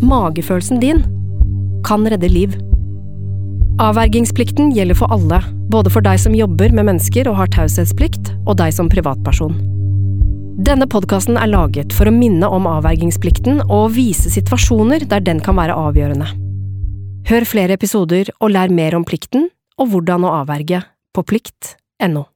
Magefølelsen din kan redde liv. Avvergingsplikten gjelder for alle, både for deg som jobber med mennesker og har taushetsplikt, og deg som privatperson. Denne podkasten er laget for å minne om avvergingsplikten og vise situasjoner der den kan være avgjørende. Hør flere episoder og lær mer om plikten og hvordan å avverge på plikt.no.